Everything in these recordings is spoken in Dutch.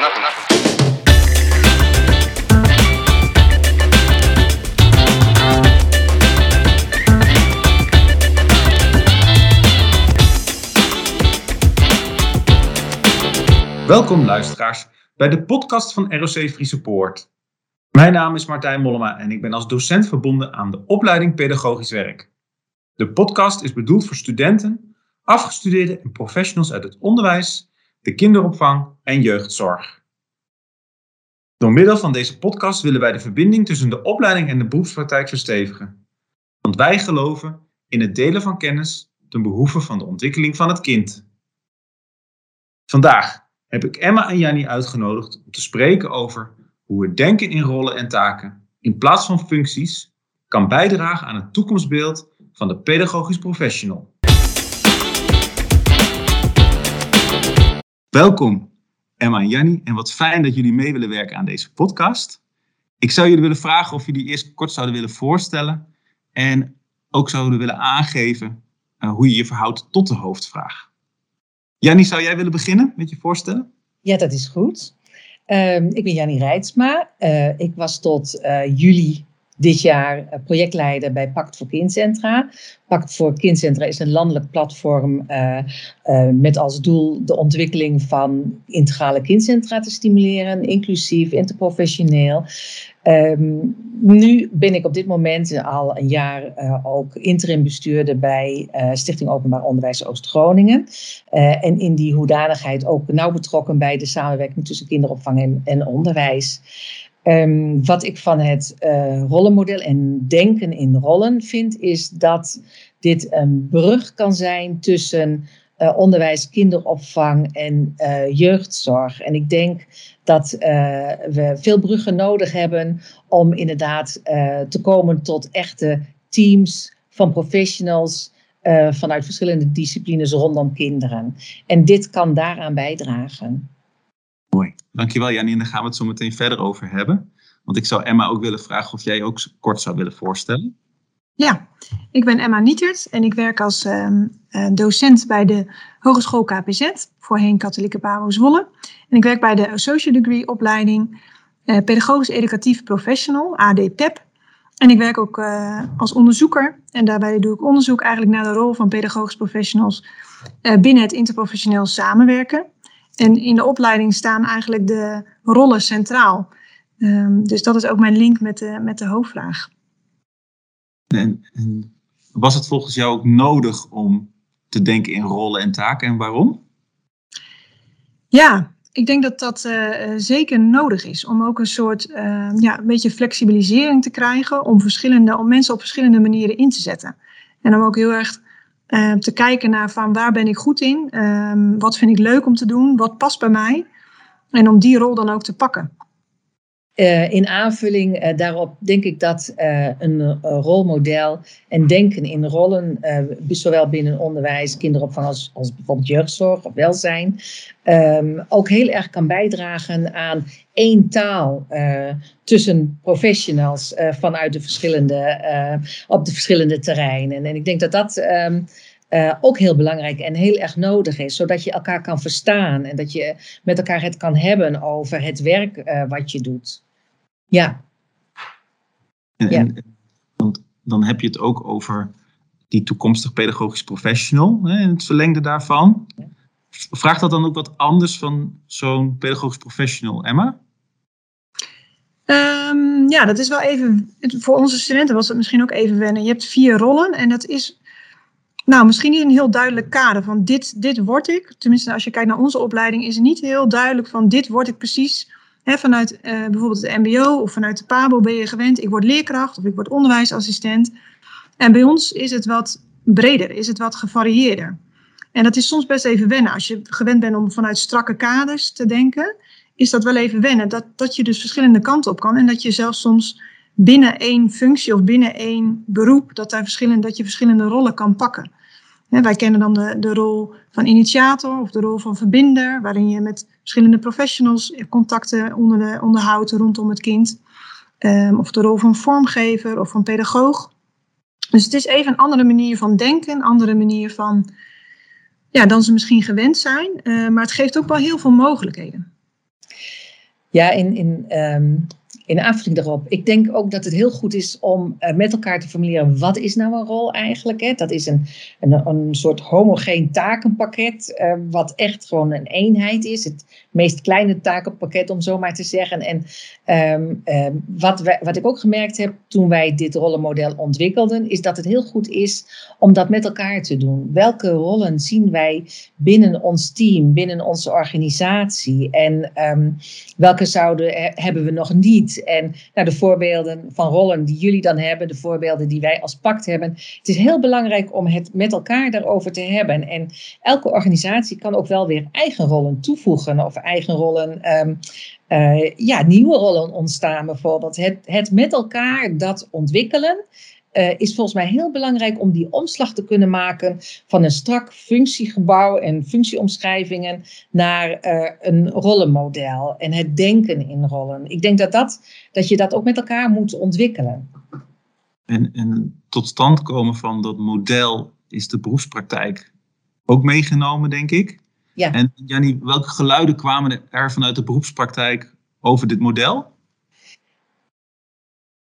Welkom luisteraars bij de podcast van ROC Friese Poort. Mijn naam is Martijn Mollema en ik ben als docent verbonden aan de opleiding Pedagogisch Werk. De podcast is bedoeld voor studenten, afgestudeerden en professionals uit het onderwijs, de kinderopvang en jeugdzorg. Door middel van deze podcast willen wij de verbinding tussen de opleiding en de beroepspraktijk verstevigen. Want wij geloven in het delen van kennis ten behoeve van de ontwikkeling van het kind. Vandaag heb ik Emma en Jannie uitgenodigd om te spreken over hoe het denken in rollen en taken, in plaats van functies, kan bijdragen aan het toekomstbeeld van de pedagogisch professional. Welkom Emma en Jannie en wat fijn dat jullie mee willen werken aan deze podcast. Ik zou jullie willen vragen of jullie eerst kort zouden willen voorstellen en ook zouden willen aangeven uh, hoe je je verhoudt tot de hoofdvraag. Jannie, zou jij willen beginnen met je voorstellen? Ja, dat is goed. Uh, ik ben Jannie Rijtsma. Uh, ik was tot uh, juli dit jaar eh, projectleider bij Pact voor Kindcentra. Pact voor Kindcentra is een landelijk platform uh, uh, met als doel de ontwikkeling van integrale kindcentra te stimuleren, inclusief, interprofessioneel. Um, nu ben ik op dit moment al een jaar ook interim bestuurder bij Stichting Openbaar Onderwijs Oost-Groningen. En in die hoedanigheid ook nauw betrokken bij de samenwerking tussen kinderopvang en onderwijs. Um, wat ik van het rollenmodel en denken in rollen vind, is dat dit een brug kan zijn tussen uh, onderwijs, kinderopvang en uh, jeugdzorg. En ik denk dat we veel bruggen nodig hebben om inderdaad te komen tot echte teams van professionals vanuit verschillende disciplines rondom kinderen. En dit kan daaraan bijdragen. Mooi, dankjewel Janine. Daar gaan we het zo meteen verder over hebben. Want ik zou Emma ook willen vragen of jij ook kort zou willen voorstellen. Ja, ik ben Emma Nietert en ik werk als uh, docent bij de Hogeschool KPZ, voorheen Katholieke Pabo Zwolle. En ik werk bij de Associate Degree opleiding uh, Pedagogisch Educatief Professional, ADPEP. En ik werk ook uh, als onderzoeker en daarbij doe ik onderzoek eigenlijk naar de rol van pedagogisch professionals binnen het interprofessioneel samenwerken. En in de opleiding staan eigenlijk de rollen centraal. Um, dus dat is ook mijn link met de, met de hoofdvraag. En, en, was het volgens jou ook nodig om te denken in rollen en taken en waarom? Ja, ik denk dat dat uh, zeker nodig is om ook een soort uh, ja, een beetje flexibilisering te krijgen om, verschillende, om mensen op verschillende manieren in te zetten. En om ook heel erg uh, te kijken naar van waar ben ik goed in, ehm, wat vind ik leuk om te doen, wat past bij mij. En om die rol dan ook te pakken. Uh, in aanvulling uh, daarop denk ik dat uh, een rolmodel en denken in rollen, zowel binnen onderwijs, kinderopvang als, als bijvoorbeeld jeugdzorg of welzijn, um, ook heel erg kan bijdragen aan één taal tussen professionals vanuit de verschillende, op de verschillende terreinen. En ik denk dat dat. Uh, ook heel belangrijk en heel erg nodig is, zodat je elkaar kan verstaan en dat je met elkaar het kan hebben over het werk wat je doet. Ja. En, ja. En, want dan heb je het ook over die toekomstig pedagogisch professional hè, en het verlengde daarvan. Ja. Vraagt dat dan ook wat anders van zo'n pedagogisch professional, Emma? Um, ja, dat is wel even. Voor onze studenten was het misschien ook even wennen. Je hebt vier rollen en dat is nou, misschien niet een heel duidelijk kader van dit, dit word ik. Tenminste, als je kijkt naar onze opleiding, is het niet heel duidelijk van dit word ik precies. Vanuit uh, bijvoorbeeld het MBO of vanuit de PABO ben je gewend, ik word leerkracht of ik word onderwijsassistent. En bij ons is het wat breder, is het wat gevarieerder. En dat is soms best even wennen. Als je gewend bent om vanuit strakke kaders te denken, is dat wel even wennen. Dat, dat je dus verschillende kanten op kan en dat je zelfs soms binnen één functie of binnen één beroep, dat, daar verschillende, dat je verschillende rollen kan pakken. wij kennen dan de, de rol van initiator of de rol van verbinder, waarin je met verschillende professionals contacten onder onderhoudt rondom het kind. Um, of de rol van vormgever of van pedagoog. Dus het is even een andere manier van denken, een andere manier van, ja, dan ze misschien gewend zijn. Uh, maar het geeft ook wel heel veel mogelijkheden. Ja, in, in ehm, in aanvulling daarop. Ik denk ook dat het heel goed is om uh, met elkaar te formuleren wat is nou een rol eigenlijk. Hè? Dat is een, een, een soort homogeen takenpakket, uh, wat echt gewoon een eenheid is. Het meest kleine takenpakket, om zo maar te zeggen. En um, um, wat, wat ik ook gemerkt heb toen wij dit rollenmodel ontwikkelden, is dat het heel goed is om dat met elkaar te doen. Welke rollen zien wij binnen ons team, binnen onze organisatie? En um, welke zouden, hebben we nog niet? En nou, de voorbeelden van rollen die jullie dan hebben, de voorbeelden die wij als pact hebben. Het is heel belangrijk om het met elkaar daarover te hebben. En elke organisatie kan ook wel weer eigen rollen toevoegen of eigen rollen. Um, uh, ja, nieuwe rollen ontstaan bijvoorbeeld. Het, het met elkaar dat ontwikkelen uh, is volgens mij heel belangrijk om die omslag te kunnen maken van een strak functiegebouw en functieomschrijvingen naar uh, een rollenmodel en het denken in rollen. Ik denk dat, dat, dat je dat ook met elkaar moet ontwikkelen. En, en tot stand komen van dat model is de beroepspraktijk ook meegenomen, denk ik. Ja. En Jannie, welke geluiden kwamen er vanuit de beroepspraktijk over dit model?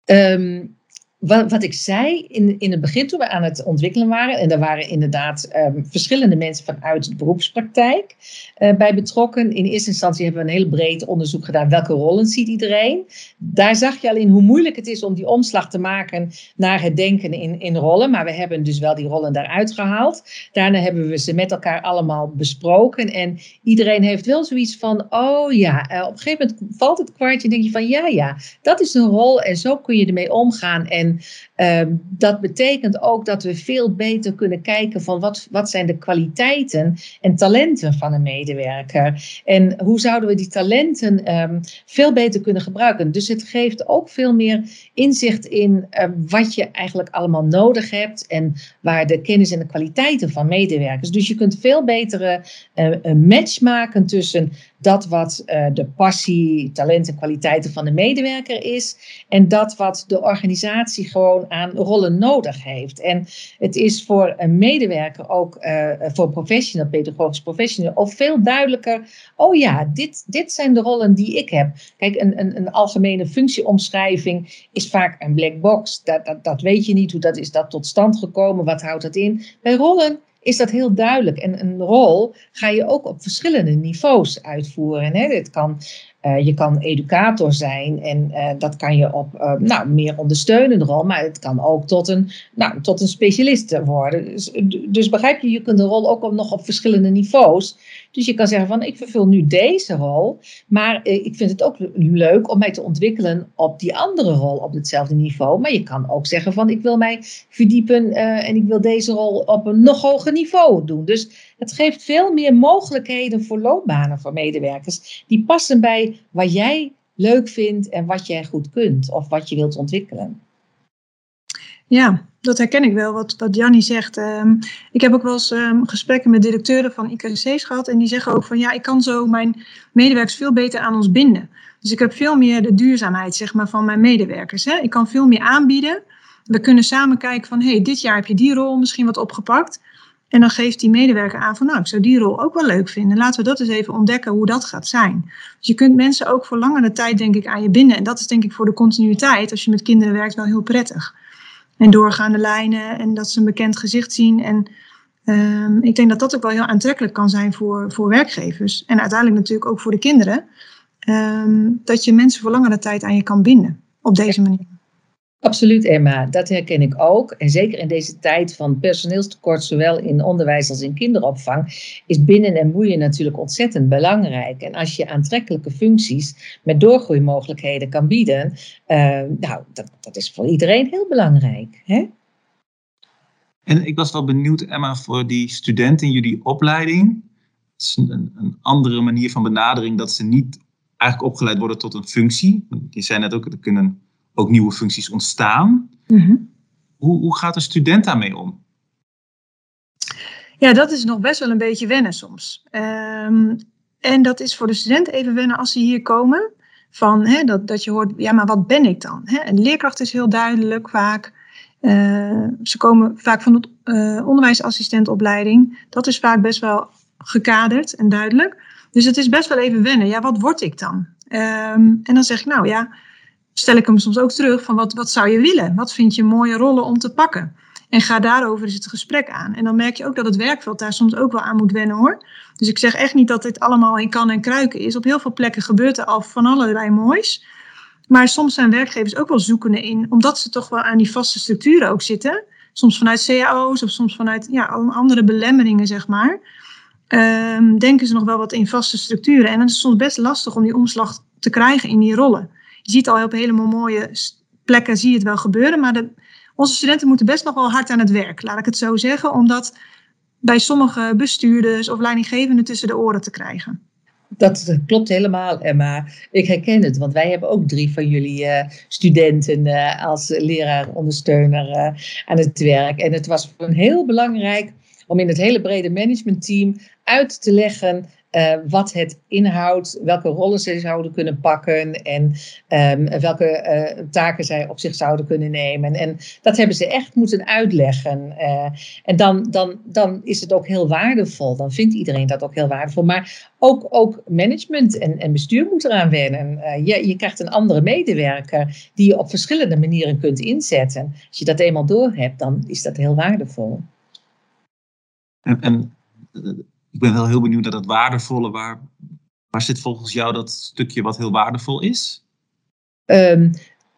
Um, wat, wat, ik zei in, in het begin toen we aan het ontwikkelen waren, en daar waren inderdaad um, verschillende mensen vanuit de beroepspraktijk uh, bij betrokken. In eerste instantie hebben we een heel breed onderzoek gedaan. Welke rollen ziet iedereen? Daar zag je al in hoe moeilijk het is om die omslag te maken naar het denken in, in rollen. Maar we hebben dus wel die rollen daaruit gehaald. Daarna hebben we ze met elkaar allemaal besproken. En iedereen heeft wel zoiets van: oh ja, uh, op een gegeven moment valt het kwartje en denk je van: ja, ja, dat is een rol en zo kun je ermee omgaan. En and um, dat betekent ook dat we veel beter kunnen kijken van wat, wat zijn de kwaliteiten en talenten van een medewerker. En hoe zouden we die talenten um, veel beter kunnen gebruiken. Dus het geeft ook veel meer inzicht in uh, wat je eigenlijk allemaal nodig hebt en waar de kennis en de kwaliteiten van medewerkers. Dus je kunt veel betere uh, een match maken tussen dat wat uh, de passie, talent en kwaliteiten van de medewerker is en dat wat de organisatie gewoon aan rollen nodig heeft. En het is voor een medewerker ook, uh, voor een professional, pedagogisch professional, of veel duidelijker, oh ja, dit, dit zijn de rollen die ik heb. Kijk, een, een, een algemene functieomschrijving is vaak een black box. Dat, dat, dat weet je niet, hoe dat is dat tot stand gekomen, wat houdt dat in. Bij rollen is dat heel duidelijk. En een rol ga je ook op verschillende niveaus uitvoeren. Hè? Kan, uh, je kan educator zijn en uh, dat kan je op uh, nou, meer ondersteunende rol, maar het kan ook tot een, nou, tot een specialist worden. Dus, dus begrijp je, je kunt de rol ook op, nog op verschillende niveaus. Dus je kan zeggen van ik vervul nu deze rol, maar ik vind het ook leuk om mij te ontwikkelen op die andere rol op hetzelfde niveau. Maar je kan ook zeggen van ik wil mij verdiepen en ik wil deze rol op een nog hoger niveau doen. Dus het geeft veel meer mogelijkheden voor loopbanen voor medewerkers die passen bij wat jij leuk vindt en wat jij goed kunt of wat je wilt ontwikkelen. Ja, dat herken ik wel, wat, wat zegt. Um, ik heb ook wel eens um, gesprekken met directeuren van IKC's gehad. En die zeggen ook van ja, ik kan zo mijn medewerkers veel beter aan ons binden. Dus ik heb veel meer de duurzaamheid zeg maar, van mijn medewerkers. Hè. Ik kan veel meer aanbieden. We kunnen samen kijken van hey, dit jaar heb je die rol misschien wat opgepakt. En dan geeft die medewerker aan van nou, ik zou die rol ook wel leuk vinden. Laten we dat eens even ontdekken hoe dat gaat zijn. Dus je kunt mensen ook voor langere tijd denk ik aan je binden. En dat is denk ik voor de continuïteit als je met kinderen werkt wel heel prettig en doorgaande lijnen en dat ze een bekend gezicht zien. En um, ik denk dat dat ook wel heel aantrekkelijk kan zijn voor, voor werkgevers. En uiteindelijk natuurlijk ook voor de kinderen. Um, dat je mensen voor langere tijd aan je kan binden op deze manier. Absoluut, Emma. Dat herken ik ook. En zeker in deze tijd van personeelstekort, zowel in onderwijs als in kinderopvang, is binnen- en boeien natuurlijk ontzettend belangrijk. En als je aantrekkelijke functies met doorgroeimogelijkheden kan bieden, uh, nou, dat, dat is voor iedereen heel belangrijk. Hè? En ik was wel benieuwd, Emma, voor die studenten in jullie opleiding. Het is een, een andere manier van benadering dat ze niet eigenlijk opgeleid worden tot een functie. Je zei net ook, er kunnen ook nieuwe functies ontstaan. Mm-hmm. Hoe, hoe gaat een student daarmee om? Ja, dat is nog best wel een beetje wennen soms. Um, en dat is voor de student even wennen als ze hier komen. Van, hè, dat, dat je hoort, ja, maar wat ben ik dan? Hè? Een leerkracht is heel duidelijk vaak. Uh, ze komen vaak van de uh, onderwijsassistentopleiding. Dat is vaak best wel gekaderd en duidelijk. Dus het is best wel even wennen. Ja, wat word ik dan? Ehm, en dan zeg ik, nou ja, stel ik hem soms ook terug van wat, wat zou je willen? Wat vind je mooie rollen om te pakken? En ga daarover eens het gesprek aan. En dan merk je ook dat het werkveld daar soms ook wel aan moet wennen hoor. Dus ik zeg echt niet dat dit allemaal in kan en kruiken is. Op heel veel plekken gebeurt er al van allerlei moois. Maar soms zijn werkgevers ook wel zoekende in, omdat ze toch wel aan die vaste structuren ook zitten. Soms vanuit cao's of soms vanuit ja, andere belemmeringen, zeg maar. Um, denken ze nog wel wat in vaste structuren. En het is soms best lastig om die omslag te krijgen in die rollen. Je ziet al op helemaal mooie plekken zie je het wel gebeuren, maar onze studenten moeten best nog wel hard aan het werk, laat ik het zo zeggen, omdat bij sommige bestuurders of leidinggevenden tussen de oren te krijgen. Dat klopt helemaal, Emma. Ik herken het, want wij hebben ook drie van jullie uh, studenten uh, als leraar-ondersteuner uh, aan het werk. En het was heel belangrijk om in het hele brede managementteam uit te leggen uh, wat het inhoudt, welke rollen ze zouden kunnen pakken en um, welke uh, taken zij op zich zouden kunnen nemen. En dat hebben ze echt moeten uitleggen. Uh, en dan, dan, dan is het ook heel waardevol. Dan vindt iedereen dat ook heel waardevol. Maar ook, ook management en, en bestuur moet eraan wennen. je, je krijgt een andere medewerker die je op verschillende manieren kunt inzetten. Als je dat eenmaal door hebt, dan is dat heel waardevol. En ik ben wel heel benieuwd naar dat waardevolle. Waar, waar zit volgens jou dat stukje wat heel waardevol is? Um,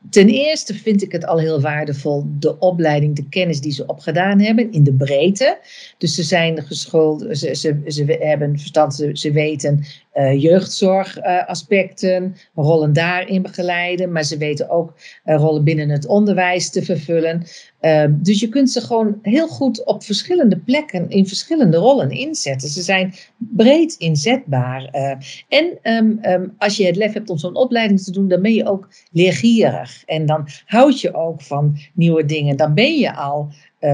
ten eerste vind ik het al heel waardevol, de opleiding, de kennis die ze opgedaan hebben in de breedte. Dus ze zijn geschoold, ze, ze, ze hebben verstand, ze, ze weten jeugdzorgaspecten, uh, rollen daarin begeleiden, maar ze weten ook uh, rollen binnen het onderwijs te vervullen. Ehm, dus je kunt ze gewoon heel goed op verschillende plekken in verschillende rollen inzetten. Ze zijn breed inzetbaar. Eh. en um, um, als je het lef hebt om zo'n opleiding te doen, dan ben je ook leergierig. En dan houd je ook van nieuwe dingen. Dan ben je al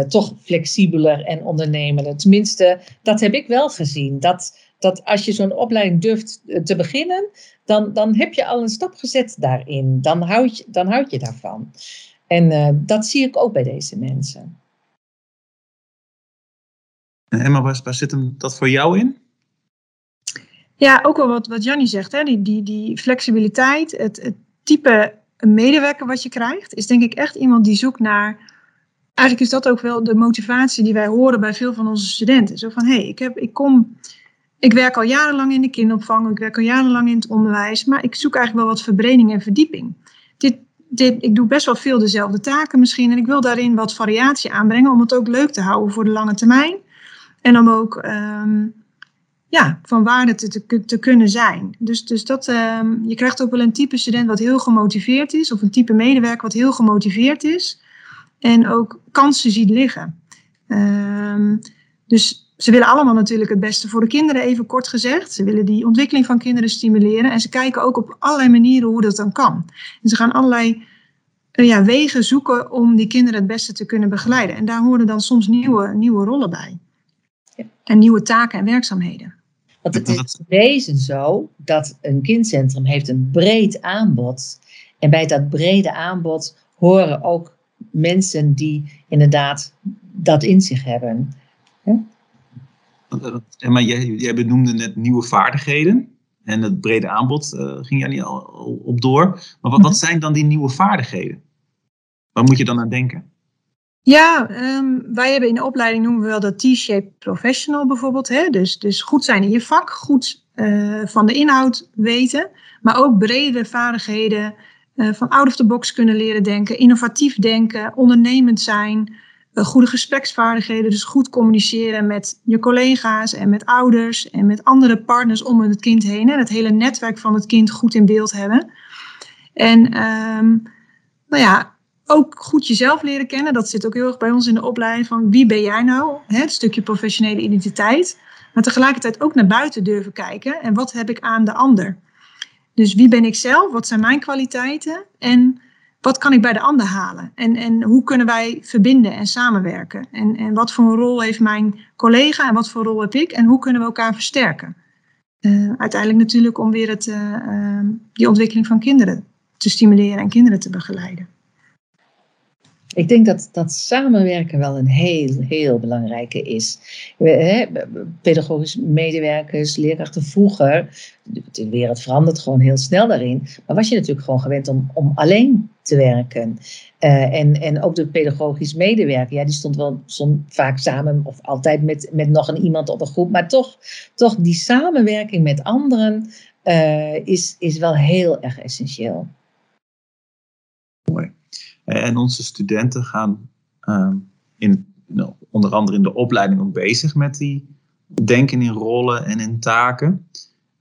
toch flexibeler en ondernemender. Tenminste, dat heb ik wel gezien. Dat, dat als je zo'n opleiding durft eh, te beginnen, dan, dan heb je al een stap gezet daarin. Dan houd je, dan houd je daarvan. En uh, dat zie ik ook bij deze mensen. En Emma, waar, waar zit hem dat voor jou in? Ja, ook wel wat, wat Jannie zegt. Hè? Die, die, die flexibiliteit, het, het type medewerker wat je krijgt, is denk ik echt iemand die zoekt naar. Eigenlijk is dat ook wel de motivatie die wij horen bij veel van onze studenten. Zo van, hé, hey, ik, heb, ik kom ik werk al jarenlang in de kinderopvang, ik werk al jarenlang in het onderwijs, maar ik zoek eigenlijk wel wat verbreding en verdieping. Dit, dit, ik doe best wel veel dezelfde taken misschien en ik wil daarin wat variatie aanbrengen om het ook leuk te houden voor de lange termijn. En om ook um, ja, van waarde te, te, kunnen zijn. Dus, dus dat, um, je krijgt ook wel een type student wat heel gemotiveerd is, of een type medewerker wat heel gemotiveerd is en ook kansen ziet liggen. Um, dus ze willen allemaal natuurlijk het beste voor de kinderen, even kort gezegd. Ze willen die ontwikkeling van kinderen stimuleren. En ze kijken ook op allerlei manieren hoe dat dan kan. En ze gaan allerlei ja, wegen zoeken om die kinderen het beste te kunnen begeleiden. En daar horen dan soms nieuwe, nieuwe rollen bij. Ja. En nieuwe taken en werkzaamheden. Want het is wezen zo dat een kindcentrum heeft een breed aanbod. En bij dat brede aanbod horen ook mensen die inderdaad dat in zich hebben. Maar jij, jij benoemde net nieuwe vaardigheden. En het brede aanbod uh, ging jij niet al, op door. Maar wat, wat, mhm. zijn dan die nieuwe vaardigheden? Waar moet je dan aan denken? Ja, um, wij hebben in de opleiding noemen we wel dat T-shaped professional bijvoorbeeld. Hè? Dus, dus goed zijn in je vak, goed uh, van de inhoud weten. Maar ook bredere vaardigheden uh, van out of the box kunnen leren denken, innovatief denken, ondernemend zijn. Eh, goede gespreksvaardigheden, dus goed communiceren met je collega's en met ouders en met andere partners om het kind heen. En het hele netwerk van het kind goed in beeld hebben. En um, nou ja, ook goed jezelf leren kennen. Dat zit ook heel erg bij ons in de opleiding van wie ben jij nou? Het stukje professionele identiteit. Maar tegelijkertijd ook naar buiten durven kijken. En wat heb ik aan de ander? Dus wie ben ik zelf? Wat zijn mijn kwaliteiten? En wat kan ik bij de ander halen? En, en hoe kunnen wij verbinden en samenwerken? En, en wat voor een rol heeft mijn collega en wat voor rol heb ik? En hoe kunnen we elkaar versterken? Uh, uiteindelijk natuurlijk om weer het, uh, uh, die ontwikkeling van kinderen te stimuleren en kinderen te begeleiden. Ik denk dat, dat samenwerken wel een heel, heel belangrijke is. Hè, pedagogisch medewerkers, leerkrachten vroeger, de wereld verandert gewoon heel snel daarin. Maar was je natuurlijk gewoon gewend om, om alleen te werken. Uh, en, en ook de pedagogisch medewerker, ja, die stond wel stond vaak samen of altijd met, met nog een iemand op een groep. Maar toch, toch die samenwerking met anderen uh, is, is wel heel erg essentieel. Mooi. En onze studenten gaan uh, in, onder andere in de opleiding ook bezig met die denken in rollen en in taken.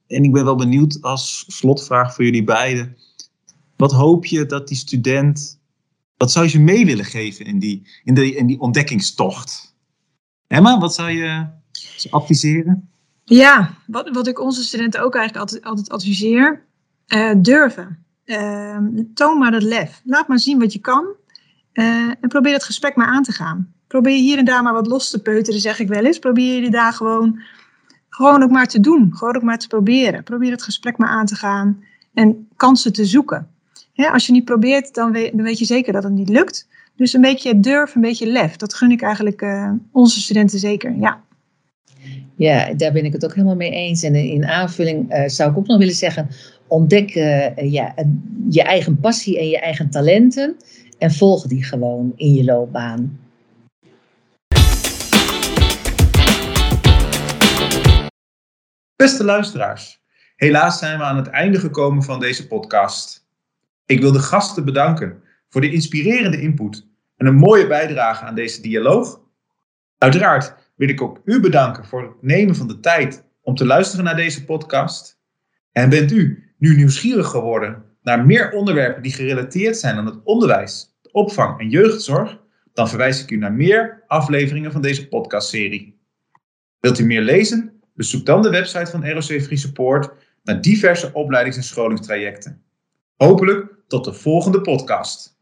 En ik ben wel benieuwd als slotvraag voor jullie beiden. Wat hoop je dat die student, wat zou je ze mee willen geven in die, in de, in die ontdekkingstocht? Emma, wat zou je ze adviseren? Ja, wat, wat ik onze studenten ook eigenlijk altijd, altijd adviseer, uh, durven. Uh, toon maar dat lef. Laat maar zien wat je kan. Uh, en probeer het gesprek maar aan te gaan. Probeer hier en daar maar wat los te peuteren, zeg ik wel eens. Probeer je daar gewoon, gewoon ook maar te doen. Gewoon ook maar te proberen. Probeer het gesprek maar aan te gaan. En kansen te zoeken. als je niet probeert, dan weet, je zeker dat het niet lukt. Dus een beetje durf, een beetje lef. Dat gun ik eigenlijk uh, onze studenten zeker, ja. Ja, daar ben ik het ook helemaal mee eens. En in aanvulling uh, zou ik ook nog willen zeggen: ontdek uh, ja, je eigen passie en je eigen talenten en volg die gewoon in je loopbaan. Beste luisteraars, helaas zijn we aan het einde gekomen van deze podcast. Ik wil de gasten bedanken voor de inspirerende input en een mooie bijdrage aan deze dialoog. Uiteraard wil ik ook u bedanken voor het nemen van de tijd om te luisteren naar deze podcast. En bent u nu nieuwsgierig geworden naar meer onderwerpen die gerelateerd zijn aan het onderwijs, de opvang en jeugdzorg, dan verwijs ik u naar meer afleveringen van deze podcastserie. Wilt u meer lezen? Bezoek dan de website van ROC Free Support naar diverse opleidings- en scholingstrajecten. Hopelijk tot de volgende podcast.